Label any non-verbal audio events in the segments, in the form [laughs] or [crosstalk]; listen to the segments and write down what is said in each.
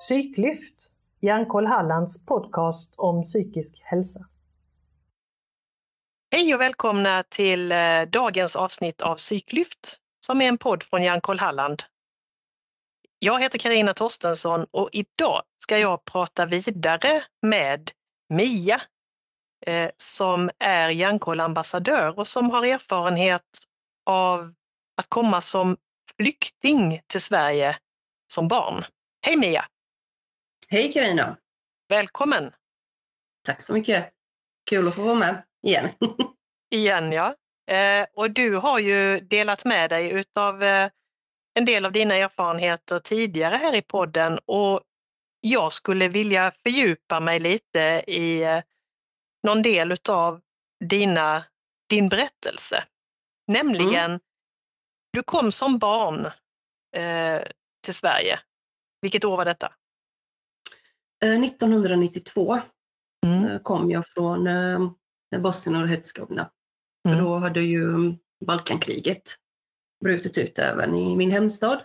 Psyklyft, Hjärnkoll Hallands podcast om psykisk hälsa. Hej och välkomna till eh, dagens avsnitt av Psyklyft som är en podd från Hjärnkoll Halland. Jag heter Karina Torstensson och idag ska jag prata vidare med Mia eh, som är Hjärnkoll-ambassadör och som har erfarenhet av att komma som flykting till Sverige som barn. Hej Mia! Hej Carina! Välkommen! Tack så mycket! Kul att få vara med igen. [laughs] igen ja. Eh, och du har ju delat med dig utav eh, en del av dina erfarenheter tidigare här i podden och jag skulle vilja fördjupa mig lite i eh, någon del utav dina, din berättelse. Nämligen, mm. du kom som barn eh, till Sverige. Vilket år var detta? 1992 eh, mm. Eh, kom jag från eh, Bosnien och Hercegovina. Mm. då hade ju Balkankriget brutit ut även i min hemstad.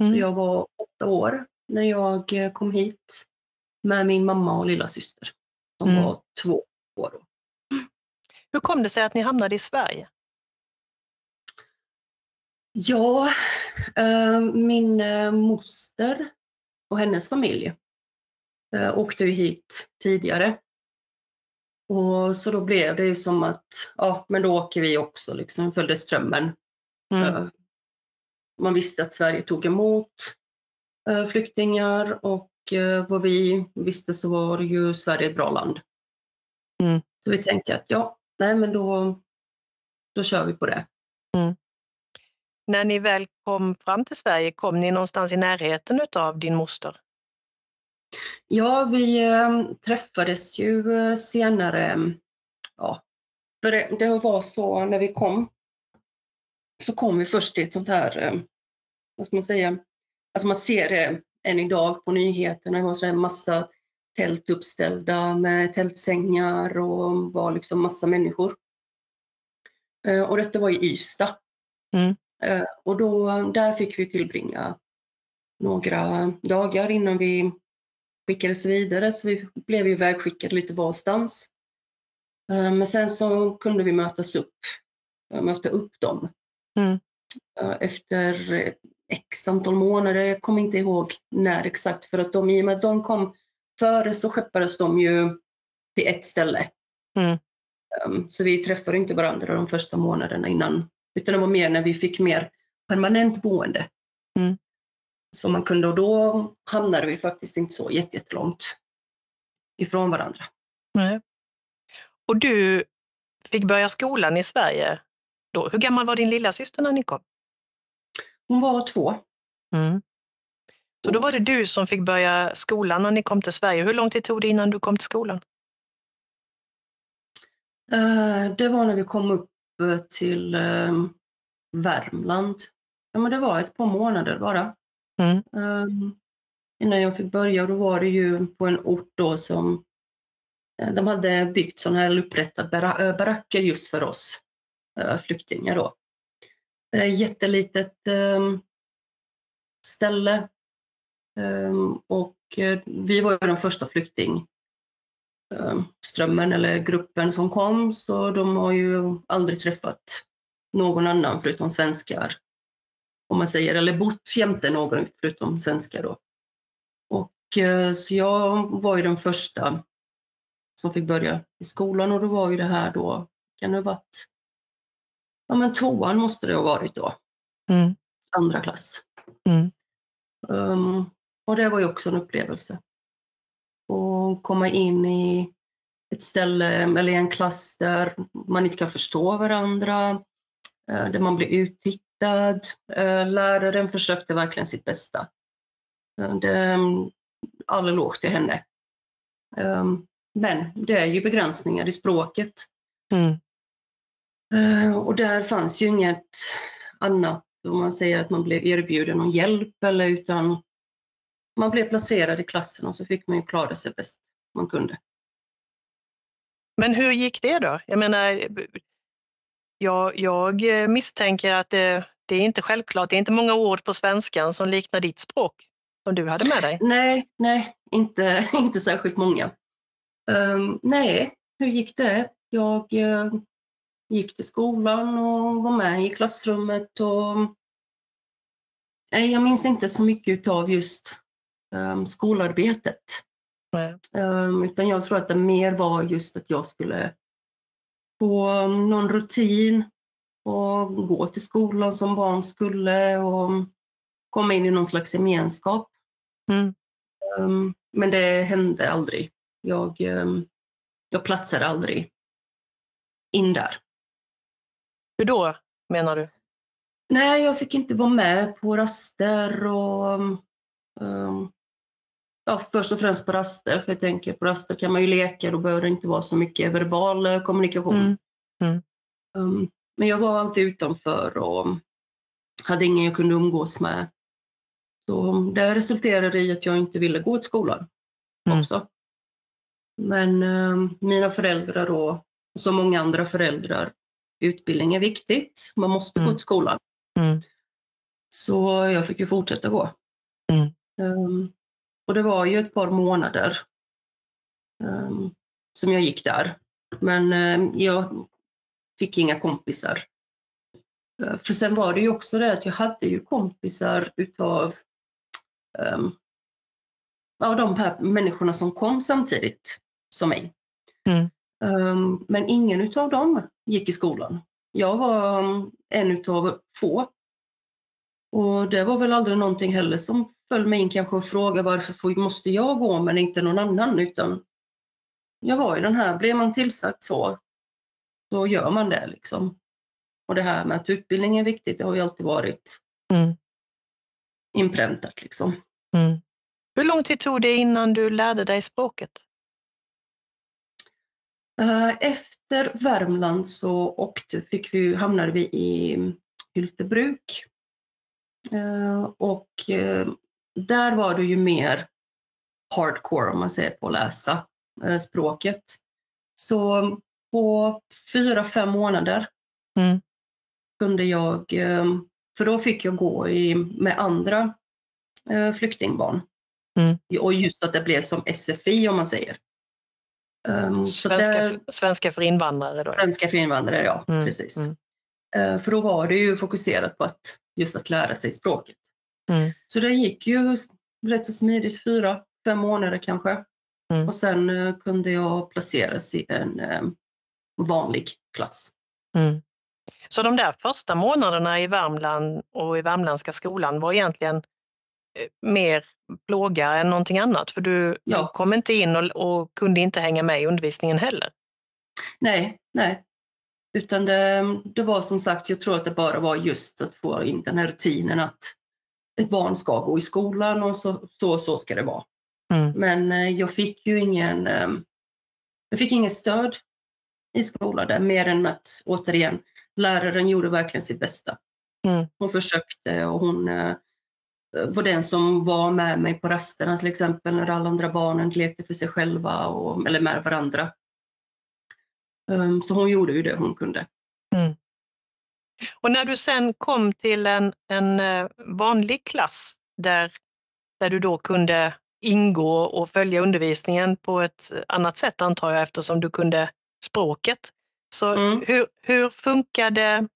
Mm. Så jag var åtta år när jag kom hit med min mamma och lilla syster. De mm. var två år då. Hur kom det sig att ni hamnade i Sverige? Ja, min moster och hennes familj äh, åkte ju hit tidigare. Och så då blev det ju som att, ja men då åker vi också, liksom följde strömmen. Mm. Man visste att Sverige tog emot flyktingar och vad vi visste så var ju Sverige ett bra land. Mm. Så vi tänkte att ja, nej men då, då kör vi på det. Mm. När ni väl kom fram till Sverige, kom ni någonstans i närheten av din moster? Ja, vi äh, träffades ju äh, senare. Ja, för det, det, var så när vi kom, så kom vi först till ett sånt här, äh, vad ska man säga, alltså man ser det än idag på nyheterna, det var så en massa tält uppställda med tältsängar och var liksom massa människor. Och detta var i Ystad. Mm. Och då, där fick vi tillbringa några dagar innan vi skickades vidare, så vi blev ju vägskickade lite varstans. Men sen så kunde vi mötas upp, möta upp dem. Mm. Efter x antal månader, jag kommer inte ihåg när exakt, för att de, i och med att de kom före så skeppades de ju till ett ställe. Mm. Så vi träffade inte varandra de första månaderna innan, utan det var mer när vi fick mer permanent boende. Mm. Så man kunde, och då hamnade vi faktiskt inte så jättelångt ifrån varandra. Nej. Och du fick börja skolan i Sverige då. Hur gammal var din lilla syster när ni kom? Hon var två. Mm. Så då var det du som fick börja skolan när ni kom till Sverige. Hur lång tid tog det innan du kom till skolan? Eh, det var när vi kom upp eh, till eh, Värmland. Ja, men det var ett par månader bara. Mm. Ehm, innan jag fick börja och då var det ju på en ort då som eh, de hade byggt sådana här upprättade eh, baracker just för oss eh, flyktingar då. Jättelitet ehm, ställe ehm, och vi var ju den första flyktingströmmen eller gruppen som kom, så de har ju aldrig träffat någon annan förutom svenskar. Om man säger, eller bott jämte någon förutom svenskar då. Och eh, så jag var ju den första som fick börja i skolan och då var ju det här då, kan det ha varit, ja men tvåan måste det ha varit då. Mm. Andra klass. Mm. Um, och det var ju också en upplevelse. Att komma in i ett ställe eller i en klass där man inte kan förstå varandra, eh, där man blir uttittad. Eh, läraren försökte verkligen sitt bästa. Eh, det, all eloge till henne. Men det är ju begränsningar i språket. Mm. Och där fanns ju inget annat, om man säger att man blev erbjuden någon hjälp eller utan man blev placerad i klassen och så fick man ju klara sig bäst man kunde. Men hur gick det då? Jag menar, jag, jag misstänker att det, det är inte självklart, det är inte många ord på svenskan som liknar ditt språk. som du hade med dig? [laughs] Nej, nej, inte, [laughs] inte särskilt många. Um, nej, hur gick det? Jag uh, gick till skolan och var med i klassrummet. Och, nej, jag minns inte så mycket av just um, skolarbetet. Um, utan jag tror att det mer var just att jag skulle få någon rutin och gå till skolan som barn skulle och komma in i någon slags gemenskap. Mm. Um, men det hände aldrig. Jag, um, jag platsade aldrig in där. Hur då, menar du? Nej, jag fick inte vara med på raster och um, ja, först och främst på raster, för jag tänker på raster kan man ju leka, då behöver det inte vara så mycket verbal eh, kommunikation. Mm. Mm. Um, men jag var alltid utanför och hade ingen jag kunde umgås med. Så det resulterade i att jag inte ville gå till skolan mm. också. Men um, mina föräldrar då, som många andra föräldrar, utbildning är viktigt, man måste gå mm. till skolan. Mm. Så jag fick ju fortsätta gå. Um, och det var ju ett par månader um, som jag gick där. Men um, jag fick inga kompisar. Uh, för sen var det ju också det att jag hade ju kompisar utav um, ja, de här människorna som kom samtidigt som mig. Mm. Um, men ingen utav dem gick i skolan. Jag var en utav få och det var väl aldrig någonting heller som föll mig in kanske och frågade varför måste jag gå men inte någon annan utan jag var ju den här, blev man tillsagt så, så gör man det liksom. Och det här med att utbildning är viktigt, det har ju alltid varit mm. inpräntat liksom. Mm. Hur lång tid tog det innan du lärde dig språket? Eh, efter Värmland så åkte, fick vi, hamnade vi i Hyltebruk och eh, där var det ju mer hardcore om man säger på att läsa eh, språket. Så på fyra, fem månader mm. kunde jag, för då fick jag gå i, med andra flyktingbarn. Mm. Och just att det blev som SFI om man säger. Um, svenska, där, svenska för invandrare? Då. Svenska för invandrare, ja. Mm. Precis. Mm. För då var det ju fokuserat på att just att lära sig språket. Mm. Så det gick ju rätt så smidigt, fyra, fem månader kanske. Mm. Och sen uh, kunde jag placeras i en uh, vanlig klass. Mm. Så de där första månaderna i Värmland och i värmländska skolan var egentligen eh, mer plåga än någonting annat? För du, ja. kom inte in och, och, kunde inte hänga med i undervisningen heller? Nej, nej. Utan det, det, var som sagt, jag tror att det bara var just att få in den här rutinen att ett barn ska gå i skolan och så, så, så ska det vara. Mm. Men eh, jag fick ju ingen, eh, jag fick ingen stöd i skolan där, mer än att återigen, läraren gjorde verkligen sitt bästa. Mm. Hon försökte och hon eh, var den som var med mig på rasterna till exempel när alla andra barnen lekte för sig själva och, eller med varandra. Um, så hon gjorde ju det hon kunde. Mm. Och när du sen kom till en, en eh, vanlig klass där, där du då kunde ingå och följa undervisningen på ett annat sätt antar jag eftersom du kunde språket. Så mm. hur, hur funkade,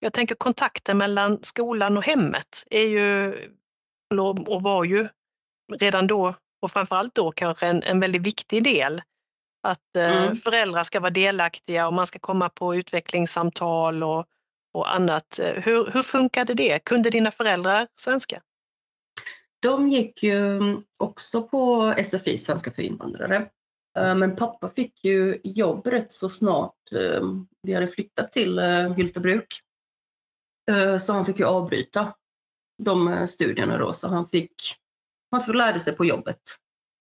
jag tänker kontakten mellan skolan och hemmet är ju och var ju redan då och framförallt då kanske en, en väldigt viktig del att eh, mm. föräldrar ska vara delaktiga och man ska komma på utvecklingssamtal och, och annat. Hur, hur funkade det? Kunde dina föräldrar svenska? De gick ju också på SFI, Svenska för invandrare. Eh, men pappa fick ju jobb rätt så snart eh, vi hade flyttat till Hyltebruk. Så han fick ju avbryta de studierna då, så han fick, han lärde sig på jobbet.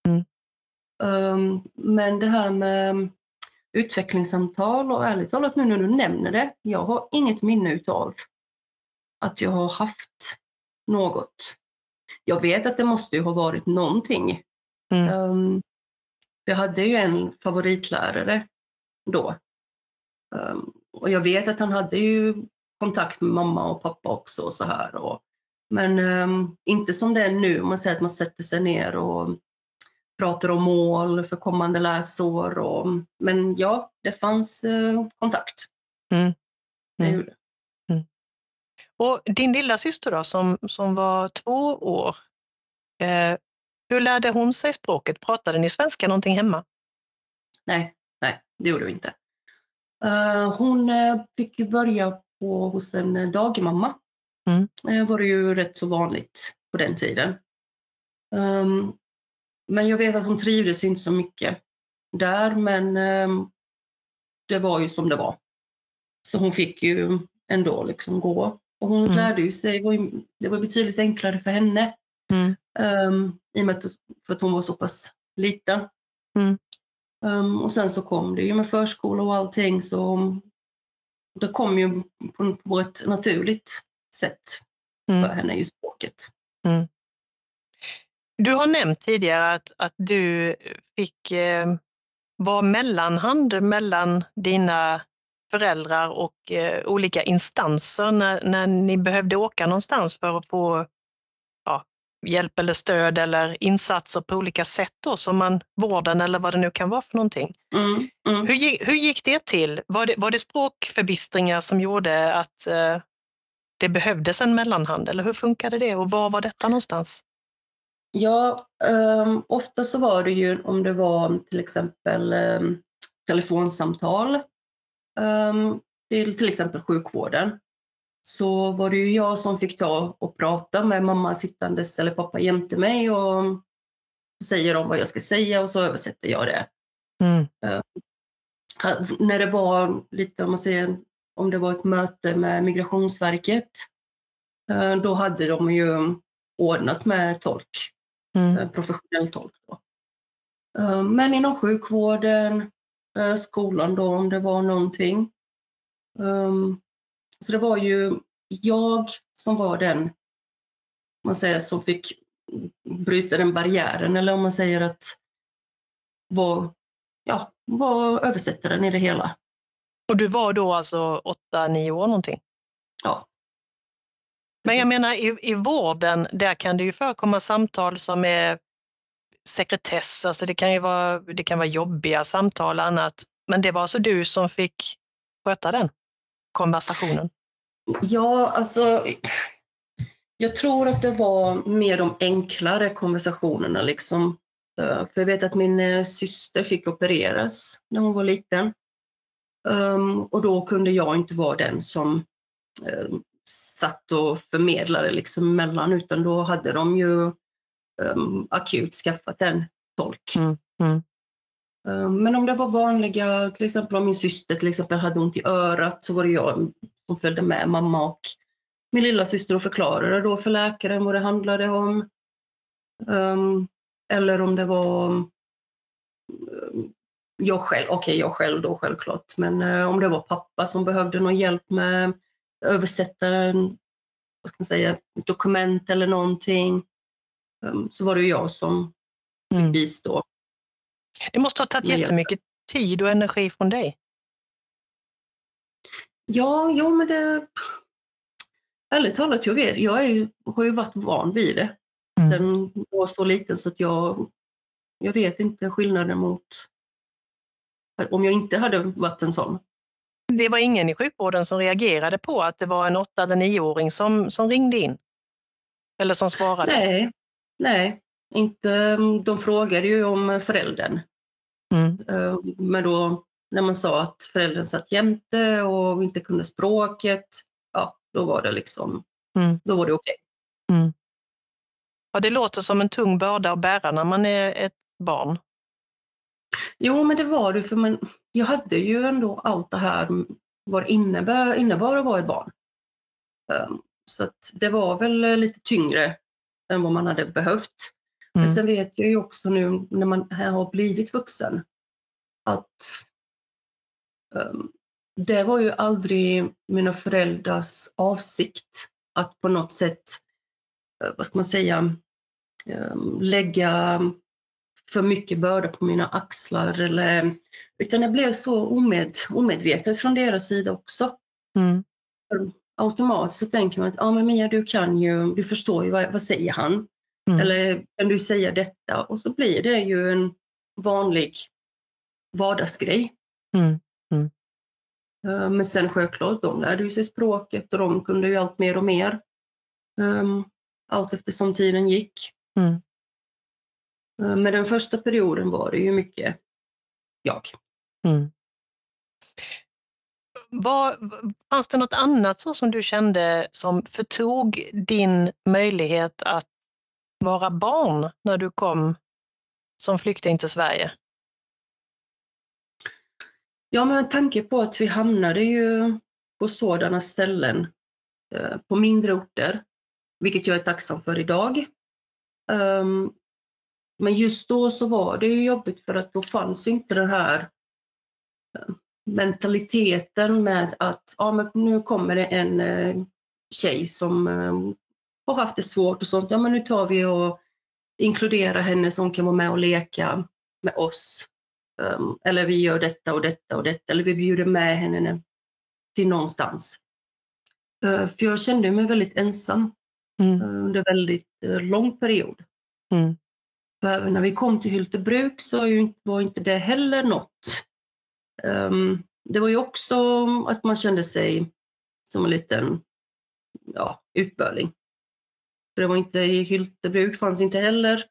Mm. Um, men det här med utvecklingssamtal och ärligt talat nu när du nämner det, jag har inget minne utav att jag har haft något. Jag vet att det måste ju ha varit någonting. Mm. Um, jag hade ju en favoritlärare då. Och jag vet att han hade ju kontakt med mamma och pappa också och så här. Och Men um, inte som det är nu, man säger att man sätter sig ner och pratar om mål för kommande läsår. Och, men ja, det fanns uh, kontakt. Mm. Det Mm. gjorde. Och din lilla syster då, som, som var två år, eh, hur lärde hon sig språket? Pratade ni svenska någonting hemma? Nej, nej, det gjorde vi inte. Eh, hon eh, fick ju börja på, hos en eh, dagmamma. Mm. Det var ju rätt så vanligt på den tiden. Ehm, men jag vet att hon trivdes inte så mycket där, men ehm, det var ju som det var. Så hon fick ju ändå liksom gå. Och hon Mm. lärde ju sig, det var, ju, det var betydligt enklare för henne. Mm. ehm, I och med att, för att hon var så pass liten. Mm. Ehm, och sen så kom det ju med förskola och allting så det kom ju på, på ett naturligt sätt för Mm. henne i språket. Du har nämnt tidigare att, att du fick eh, vara mellanhand mellan dina föräldrar och eh, olika instanser när, när ni behövde åka någonstans för att få ja, hjälp eller stöd eller insatser på olika sätt då, som man, vården eller vad det nu kan vara för någonting. Mm, mm. Hur, gick- hur gick det till? Var det, var det språkförbistringar som gjorde att eh, det behövdes en mellanhand eller hur funkade det och var var detta någonstans? Ja, um, ofta så var det ju om det var till exempel ehm, telefonsamtal ehm, till till exempel sjukvården så var det ju jag som fick ta och prata med mamma sittandes eller pappa jämte mig och säger om vad jag ska säga och så översätter jag det. Mm. Här- När det var lite, om man säger, om det var ett möte med Migrationsverket, eh, då hade de ju ordnat med tolk Mm. en professionell tolk. Då. Eh, Men inom sjukvården, eh, skolan då om det var någonting. Um, Så det var ju jag som var den man säger, som fick bryta den barriären eller om man säger att var, ja, var översättaren i det hela. Och du var då alltså 8-9 år någonting? Ja. Men jag menar i, i vården, där kan det ju förekomma samtal som är sekretess, alltså det kan ju vara, det kan vara jobbiga samtal och annat. Men det var alltså du som fick sköta den konversationen? Ja, alltså jag tror att det var mer de enklare konversationerna liksom. Eh, För jag vet att min eh, syster fick opereras när hon var liten. Ehm, och då kunde jag inte vara den som eh, satt och förmedlade liksom emellan utan då hade de ju um, akut skaffat en tolk. Mm, mm. Ehm, Men om det var vanliga, till exempel om min syster till exempel hade ont i örat så var det jag som följde med mamma och min lilla syster och förklarade då för läkaren vad det handlade om. Ehm, eller om det var um, jag själv, okej jag själv då självklart, men eh, om det var pappa som behövde någon hjälp med översättaren, vad ska man säga, dokument eller någonting, ehm, så var det ju jag som Mm. bistå. Det måste ha tagit jättemycket tid och energi från dig. Ja, jo men det... Ärligt talat, jag vet, jag är ju, har ju varit van vid det. Mm. Sen jag var så liten så att jag, jag vet inte skillnaden mot om jag inte hade varit en sån. Det var ingen i sjukvården som reagerade på att det var en 8 eller 9-åring som, som ringde in? Eller som svarade? Nej, nej, inte. De frågade ju om föräldern. Mm. Eh, Men då när man sa att föräldern satt jämte och inte kunde språket, ja, då var det liksom, Mm. då var det okej. Ja, det låter som en tung börda att bära när man är ett barn. Jo, men det var det, för man, jag hade ju ändå allt det här vad det innebär, innebar att vara ett barn. Um, så det var väl lite tyngre än vad man hade behövt. Men Mm. sen vet jag ju också nu när man har blivit vuxen att um, det var ju aldrig mina föräldrars avsikt att på något sätt, eh, vad ska man säga, um, lägga för mycket börda på mina axlar. Eller, utan det blev så omed, omedvetet från deras sida också. Mm. automatiskt så tänker man att ah, men Mia, du kan ju, du förstår ju vad, vad säger han? Mm. Eller kan du säga detta? Och så blir det ju en vanlig vardagsgrej. Mm. Eh, Men sen självklart, de lärde ju sig språket och de kunde ju allt mer och mer. Um, Allt eftersom tiden gick. Mm. Eh, Men den första perioden var det ju mycket jag. Mm. Vad, fanns det något annat så som du kände som förtog din möjlighet att vara barn när du kom som flykting till Sverige? Ja, men med tanke på att vi hamnade ju på sådana ställen eh, på mindre orter, vilket jag är tacksam för idag. Ehm, Men just då så var det ju jobbigt för att då fanns inte den här eh, mentaliteten med att ja, men nu kommer det en eh, tjej som eh, har haft det svårt och sånt. Ja, men nu tar vi och inkluderar henne så hon kan vara med och leka med oss. Um, eller vi gör detta och detta och detta, eller vi bjuder med henne till någonstans. För jag kände mig väldigt ensam Mm. under väldigt lång period. Mm. För när vi kom till Hyltebruk så var inte- det heller något. Um, det var ju också att man kände sig som en liten ja, utbörling. För det var inte i Hyltebruk fanns inte heller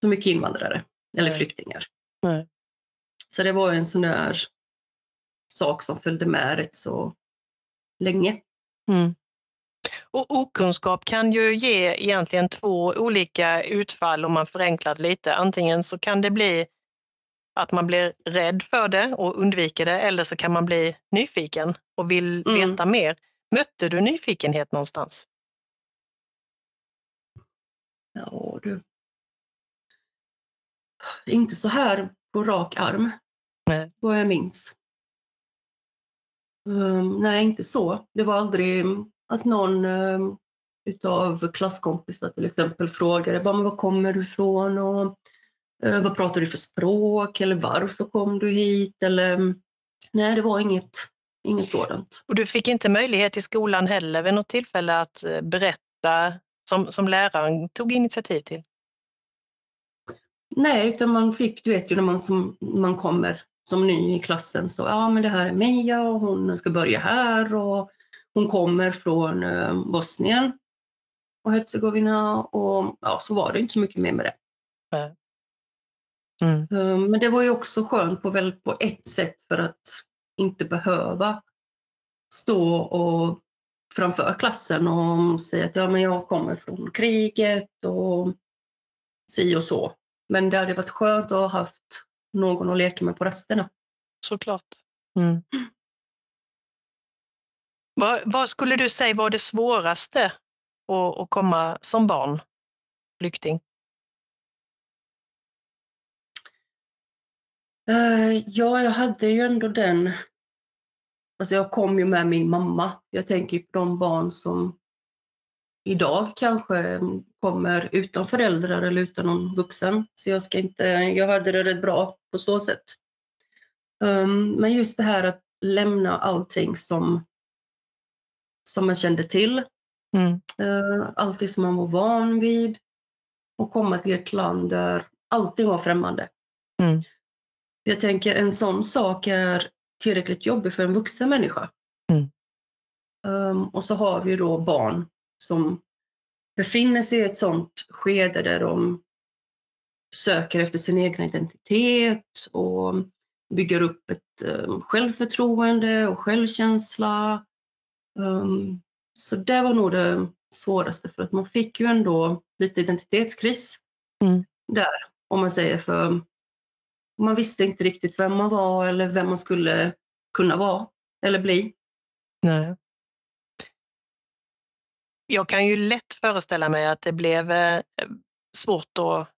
så mycket invandrare eller Nej. flyktingar. Nej. Så det var en sån där sak som följde med rätt så länge. Mm. Och okunskap kan ju ge egentligen två olika utfall om man förenklar det lite. Antingen så kan det bli att man blir rädd för det och undviker det eller så kan man bli nyfiken och vill Mm. veta mer. Mötte du nyfikenhet någonstans? Ja, du. Inte så här på rak arm, Nej. vad jag minns. Um, nej, inte så. Det var aldrig att någon um, utav klasskompisar till exempel frågade bara, men var kommer du ifrån och eh, vad pratar du för språk eller varför kom du hit eller nej, det var inget, inget sådant. Och du fick inte möjlighet i skolan heller vid något tillfälle att eh, berätta som, som läraren tog initiativ till? Nej, utan man fick, du vet ju när man, som, man kommer som ny i klassen så, ja men det här är Mia och hon ska börja här och hon kommer från eh, Bosnien och Herzegovina och ja, så var det inte så mycket mer med det. Mm. Eh, Men det var ju också skönt på, väl, på ett sätt för att inte behöva stå och framför klassen och säga att ja, men jag kommer från kriget och si och så. Men det hade varit skönt att ha haft någon att leka med på rasterna. Såklart. Mm. [clears throat] Vad, vad skulle du säga var det svåraste att, att komma som barn, flykting? Eh, ja, jag hade ju ändå den... Alltså jag kom ju med min mamma. Jag tänker på de barn som idag kanske kommer utan föräldrar eller utan någon vuxen. Så jag ska inte... Jag hade det rätt bra på så sätt. Ehm, men just det här att lämna allting som, som man kände till. Mm. Uh, allt det som man var van vid. Och komma till ett land där allting var främmande. Mm. Jag tänker en sån sak är tillräckligt jobbig för en vuxen människa. Mm. Um, och så har vi då barn som befinner sig i ett sånt skede där de söker efter sin egen identitet och bygger upp ett um, självförtroende och självkänsla. Um, så det var nog det svåraste för att man fick ju ändå lite identitetskris Mm. där, om man säger för man visste inte riktigt vem man var eller vem man skulle kunna vara eller bli. Nej. Jag kan ju lätt föreställa mig att det blev eh, svårt att,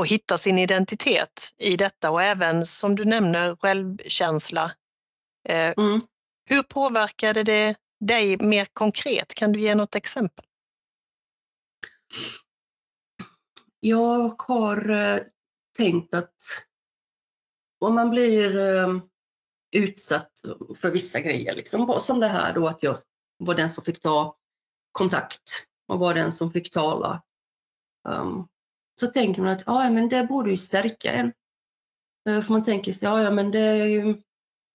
att hitta sin identitet i detta och även som du nämner självkänsla. Eh, Mm. Hur påverkade det dig mer konkret? Kan du ge något exempel? Jag har eh, tänkt att om man blir eh, utsatt för vissa grejer, liksom, som det här då att jag var den som fick ta kontakt och var den som fick tala. Um, så tänker man att ja, men det borde ju stärka en. Uh, för man tänker sig, ja, ja men det är ju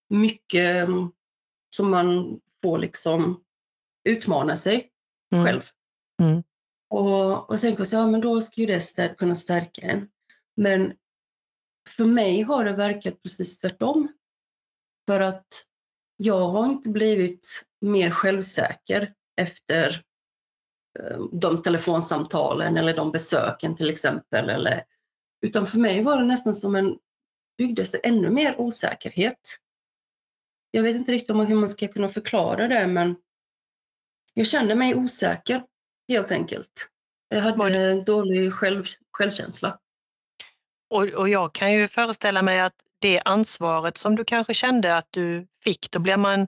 mycket um, som man får liksom utmana sig Mm. själv. Mm. Och, och tänker sig, ja men då ska ju det stär- kunna stärka en. Men för mig har det verkat precis tvärtom. För att jag har inte blivit mer självsäker efter eh, de telefonsamtalen eller de besöken till exempel. Eller, utan för mig var det nästan som en, byggdes det ännu mer osäkerhet. Jag vet inte riktigt om hur man ska kunna förklara det men jag kände mig osäker helt enkelt. Jag hade dålig själv, självkänsla. Och, och jag kan ju föreställa mig att det ansvaret som du kanske kände att du fick, då blir man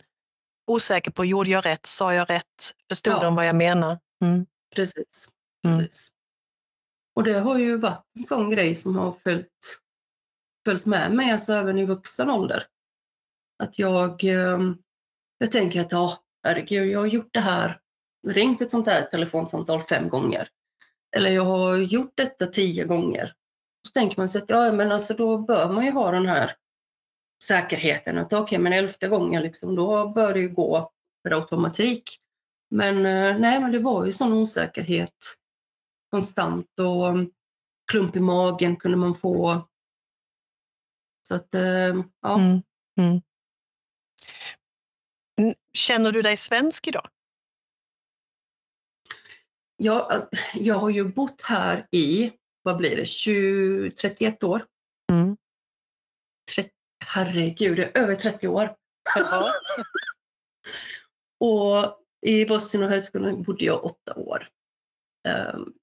osäker på, gjorde jag rätt, sa jag rätt, förstod Ja. de vad jag menar? Mm. Precis. Mm. precis. Och det har ju varit en sån grej som har följt, följt med mig, alltså även i vuxen ålder. Att jag, ehm, jag tänker att ja, herregud, jag har gjort det här, ringt ett sånt här telefonsamtal fem gånger. Eller jag har gjort detta tio gånger. Så tänker man sig att ja, men alltså då bör man ju ha den här säkerheten att okej, men elfte gången liksom, då bör det ju gå per automatik. Men eh, nej, men det var ju sån osäkerhet konstant och ehm, klump i magen kunde man få. Så att, ehm, ja. Mm. Mm. Känner du dig svensk idag? Jag, alltså, jag har ju bott här i, vad blir det, 20, 31 år. Mm. Tre, herregud, det är över 30 år. Ja. [laughs] Och i Boston och högskolan bodde jag åtta år. Ehm,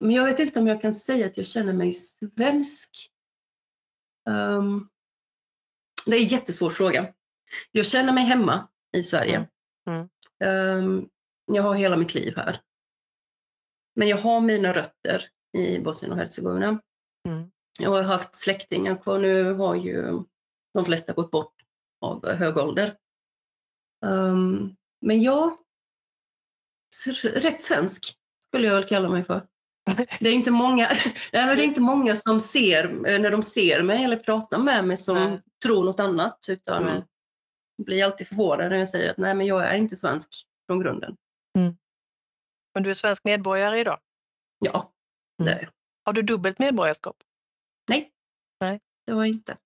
Men jag vet inte om jag kan säga att jag känner mig svensk. Ehm, Det är en jättesvår fråga. Jag känner mig hemma i Sverige. Mm. Ehm, Jag har hela mitt liv här. Men jag har mina rötter i Bosnien och Hercegovina. Mm. Jag har haft släktingar kvar. Nu har ju de flesta gått bort av hög ålder. Ehm, men jag, rätt svensk skulle jag väl kalla mig för. [laughs] Det är inte många, [laughs] det är inte många som ser, eh, när de ser mig eller pratar med mig som Nej. tror något annat. Utan Nej. Blir alltid förvånade när jag säger att nej, men jag är inte svensk från grunden. Men du är svensk medborgare idag? Ja, det Mm. är jag. Har du dubbelt medborgarskap? Nej, Nej. det var jag inte.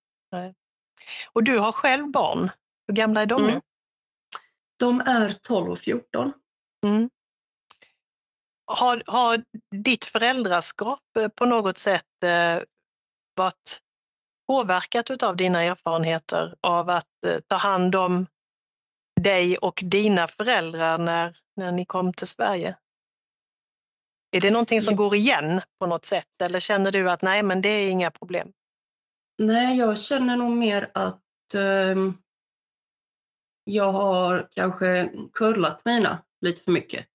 Och du har själv barn. Hur gamla är de Mm. nu? De är 12 och 14. Mm. Har, har ditt föräldraskap eh, på något sätt eh, varit påverkat av dina erfarenheter av att eh, ta hand om dig och dina föräldrar när, när ni kom till Sverige? Är det någonting som går igen på något sätt eller känner du att nej men det är inga problem? Nej, jag känner nog mer att ehm, jag har kanske kurlat mina lite för mycket.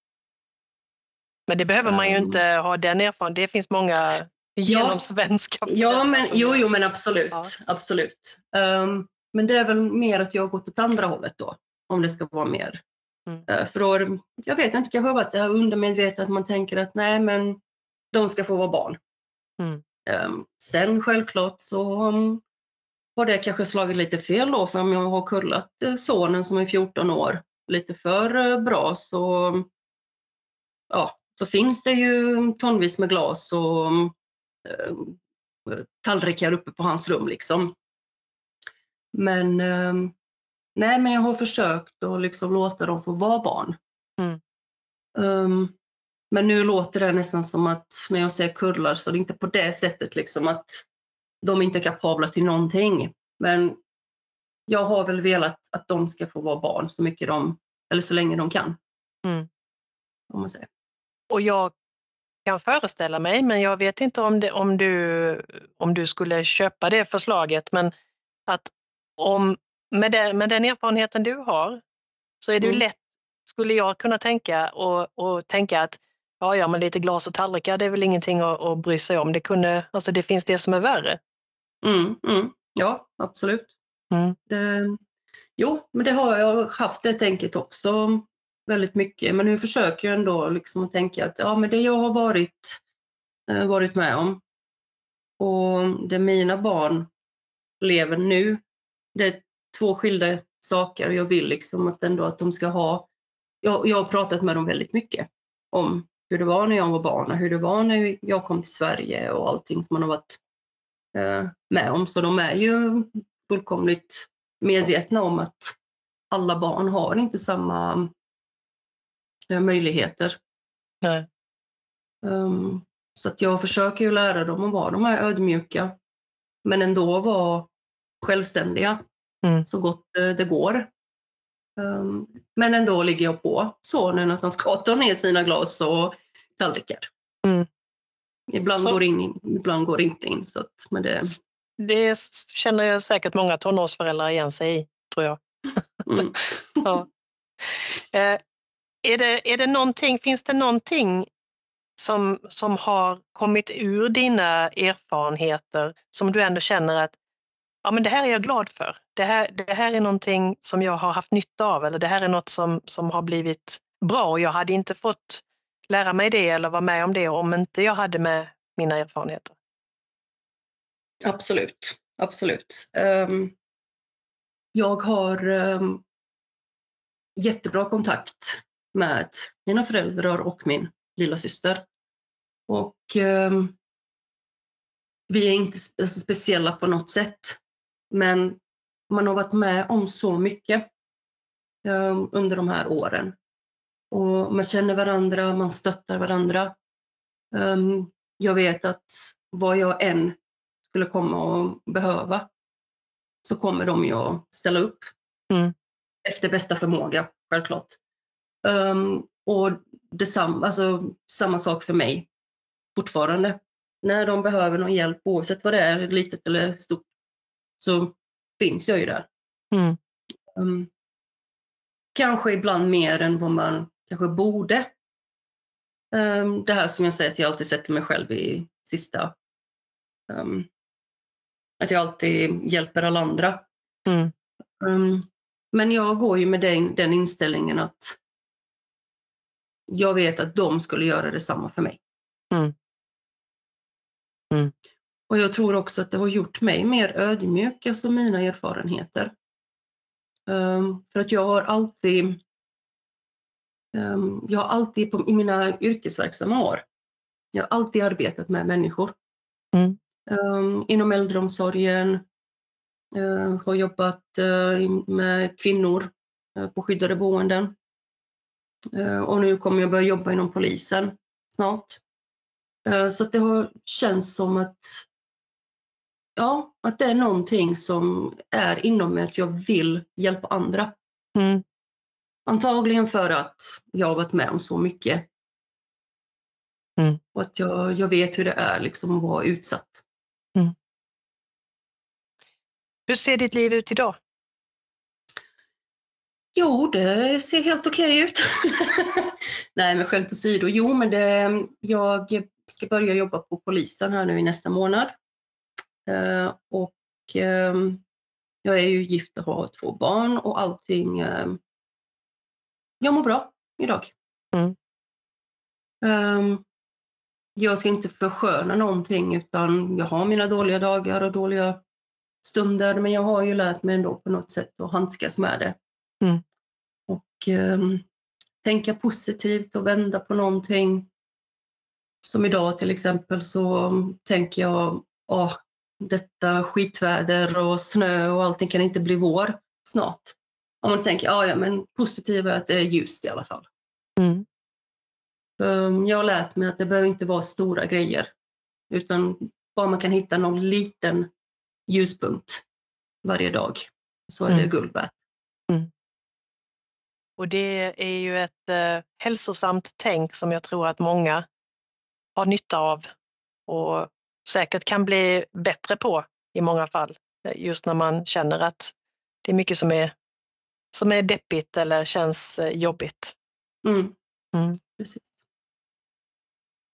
Men det behöver man ju Um. inte ha den erfarenheten. Det finns många genomsvenska Ja, föräldrar men, jo, jo, men absolut. Ja. absolut. Ehm, men det är väl mer att jag har gått åt andra hållet då, om det ska vara mer. Mm. Eh, för då, jag vet inte, kanske har varit det här undermedvetet att man tänker att nej, men de ska få vara barn. Mm. Ehm, sen självklart så um, har det kanske slagit lite fel då, för om jag har kullat eh, sonen som är 14 år lite för eh, bra så, ja, så finns det ju tonvis med glas och tallrikar uppe på hans rum liksom. Men eh, nej, men jag har försökt att liksom låta dem få vara barn. Mm. Um, men nu låter det nästan som att när jag säger kurlar så det är inte på det sättet liksom att de inte är kapabla till någonting. Men jag har väl velat att de ska få vara barn så mycket de, eller så länge de kan. Mm. Om man säger. Och jag kan föreställa mig, men jag vet inte om, det, om, du, om du skulle köpa det förslaget, men att om, med, den, med den erfarenheten du har så är det Mm. lätt, skulle jag kunna tänka, och, och tänka att ja, ja, men lite glas och tallrikar, det är väl ingenting att, att bry sig om. Det, kunde, alltså det finns det som är värre. Mm, mm. Ja, absolut. Mm. Det, jo, men det har jag haft det tänket också väldigt mycket. Men nu försöker jag ändå liksom att tänka att ja, men det jag har varit, eh, varit med om och det mina barn lever nu, det är två skilda saker. Jag vill liksom att ändå att de ska ha... Jag, jag har pratat med dem väldigt mycket om hur det var när jag var barn och hur det var när jag kom till Sverige och allting som man har varit eh, med om. Så de är ju fullkomligt medvetna om att alla barn har inte samma eh, möjligheter. Nej. Um, så att jag försöker ju lära dem att vara de här ödmjuka, men ändå vara självständiga Mm. så gott eh, det går. Um, men ändå ligger jag på sonen att han ska ta ner sina glas och tallrikar. Mm. Ibland Så- går in, ibland går inte in. Så att, men det, Det känner jag säkert många tonårsföräldrar igen sig i, tror jag. mm. [laughs] Ja. Eh, är, det, är det någonting, finns det någonting som, som har kommit ur dina erfarenheter som du ändå känner att ja, men det här är jag glad för. Det här, det här är någonting som jag har haft nytta av eller det här är något som, som har blivit bra och jag hade inte fått lära mig det eller vara med om det om inte jag hade med mina erfarenheter. Absolut, absolut. Um, jag har um, jättebra kontakt med mina föräldrar och min lilla syster. Och ehm, vi är inte alltså speciella på något sätt, men man har varit med om så mycket ehm, under de här åren. Och man känner varandra, man stöttar varandra. Ehm, jag vet att vad jag än skulle komma och behöva så kommer de ju att ställa upp. Mm. Efter bästa förmåga, självklart. Um, och detsamma, alltså, samma sak för mig fortfarande. När de behöver någon hjälp, oavsett vad det är, litet eller stort, så finns jag ju där. Mm. Um, kanske ibland mer än vad man kanske borde. Um, det här som jag säger att jag alltid sätter mig själv i sista um, att jag alltid hjälper alla andra. Mm. Men jag går ju med den, den inställningen att jag vet att de skulle göra detsamma för mig. Mm. Mm. Och jag tror också att det har gjort mig mer ödmjuk, alltså mina erfarenheter. Um, för att jag har alltid, um, jag har alltid på, i mina yrkesverksamma år, jag har alltid arbetat med människor. Mm. Um, inom äldreomsorgen, uh, har jobbat uh, med kvinnor uh, på skyddade boenden. Uh, och nu kommer jag börja jobba inom polisen snart. Uh, så det har känts som att ja, att det är någonting som är inom mig att jag vill hjälpa andra. Mm. Antagligen för att jag har varit med om så mycket. Mm. Och att jag, jag vet hur det är liksom att vara utsatt. Hur ser ditt liv ut idag? Jo, det ser helt okej ut. [laughs] Nej, men skämt åsido. Jo, men det, jag ska börja jobba på polisen här nu i nästa månad. Eh, och eh, jag är ju gift och har två barn och allting. Eh, jag mår bra idag. Mm. Eh, jag ska inte försköna någonting utan jag har mina dåliga dagar och dåliga stunder men jag har ju lärt mig ändå på något sätt att handskas med det. Mm. Och eh, tänka positivt och vända på någonting. Som idag till exempel så tänker jag, åh, detta skitväder och snö och allting kan inte bli vår snart. Om man tänker, ja, ja men positivt är att det är ljust i alla fall. Mm. Um, Jag har lärt mig att det behöver inte vara stora grejer, utan bara man kan hitta någon liten ljuspunkt varje dag så är det Mm. guld värt. Och det är ju ett eh, hälsosamt tänk som jag tror att många har nytta av och säkert kan bli bättre på i många fall. eh, Just när man känner att det är mycket som är, som är deppigt eller känns eh, jobbigt. Mm. Mm. Precis.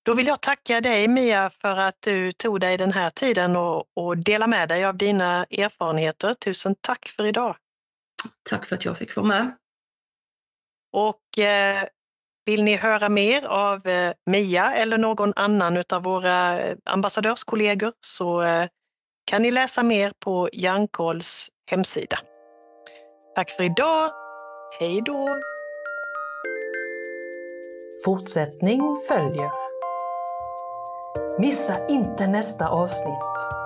Då vill jag tacka dig Mia för att du tog dig den här tiden och, och dela med dig av dina erfarenheter. Tusen tack för idag! Tack för att jag fick vara med. Och eh, vill ni höra mer av eh, Mia eller någon annan av våra eh, ambassadörskollegor så kan ni läsa mer på Hjärnkolls hemsida. Tack för idag. Hej då! Fortsättning följer. Missa inte nästa avsnitt.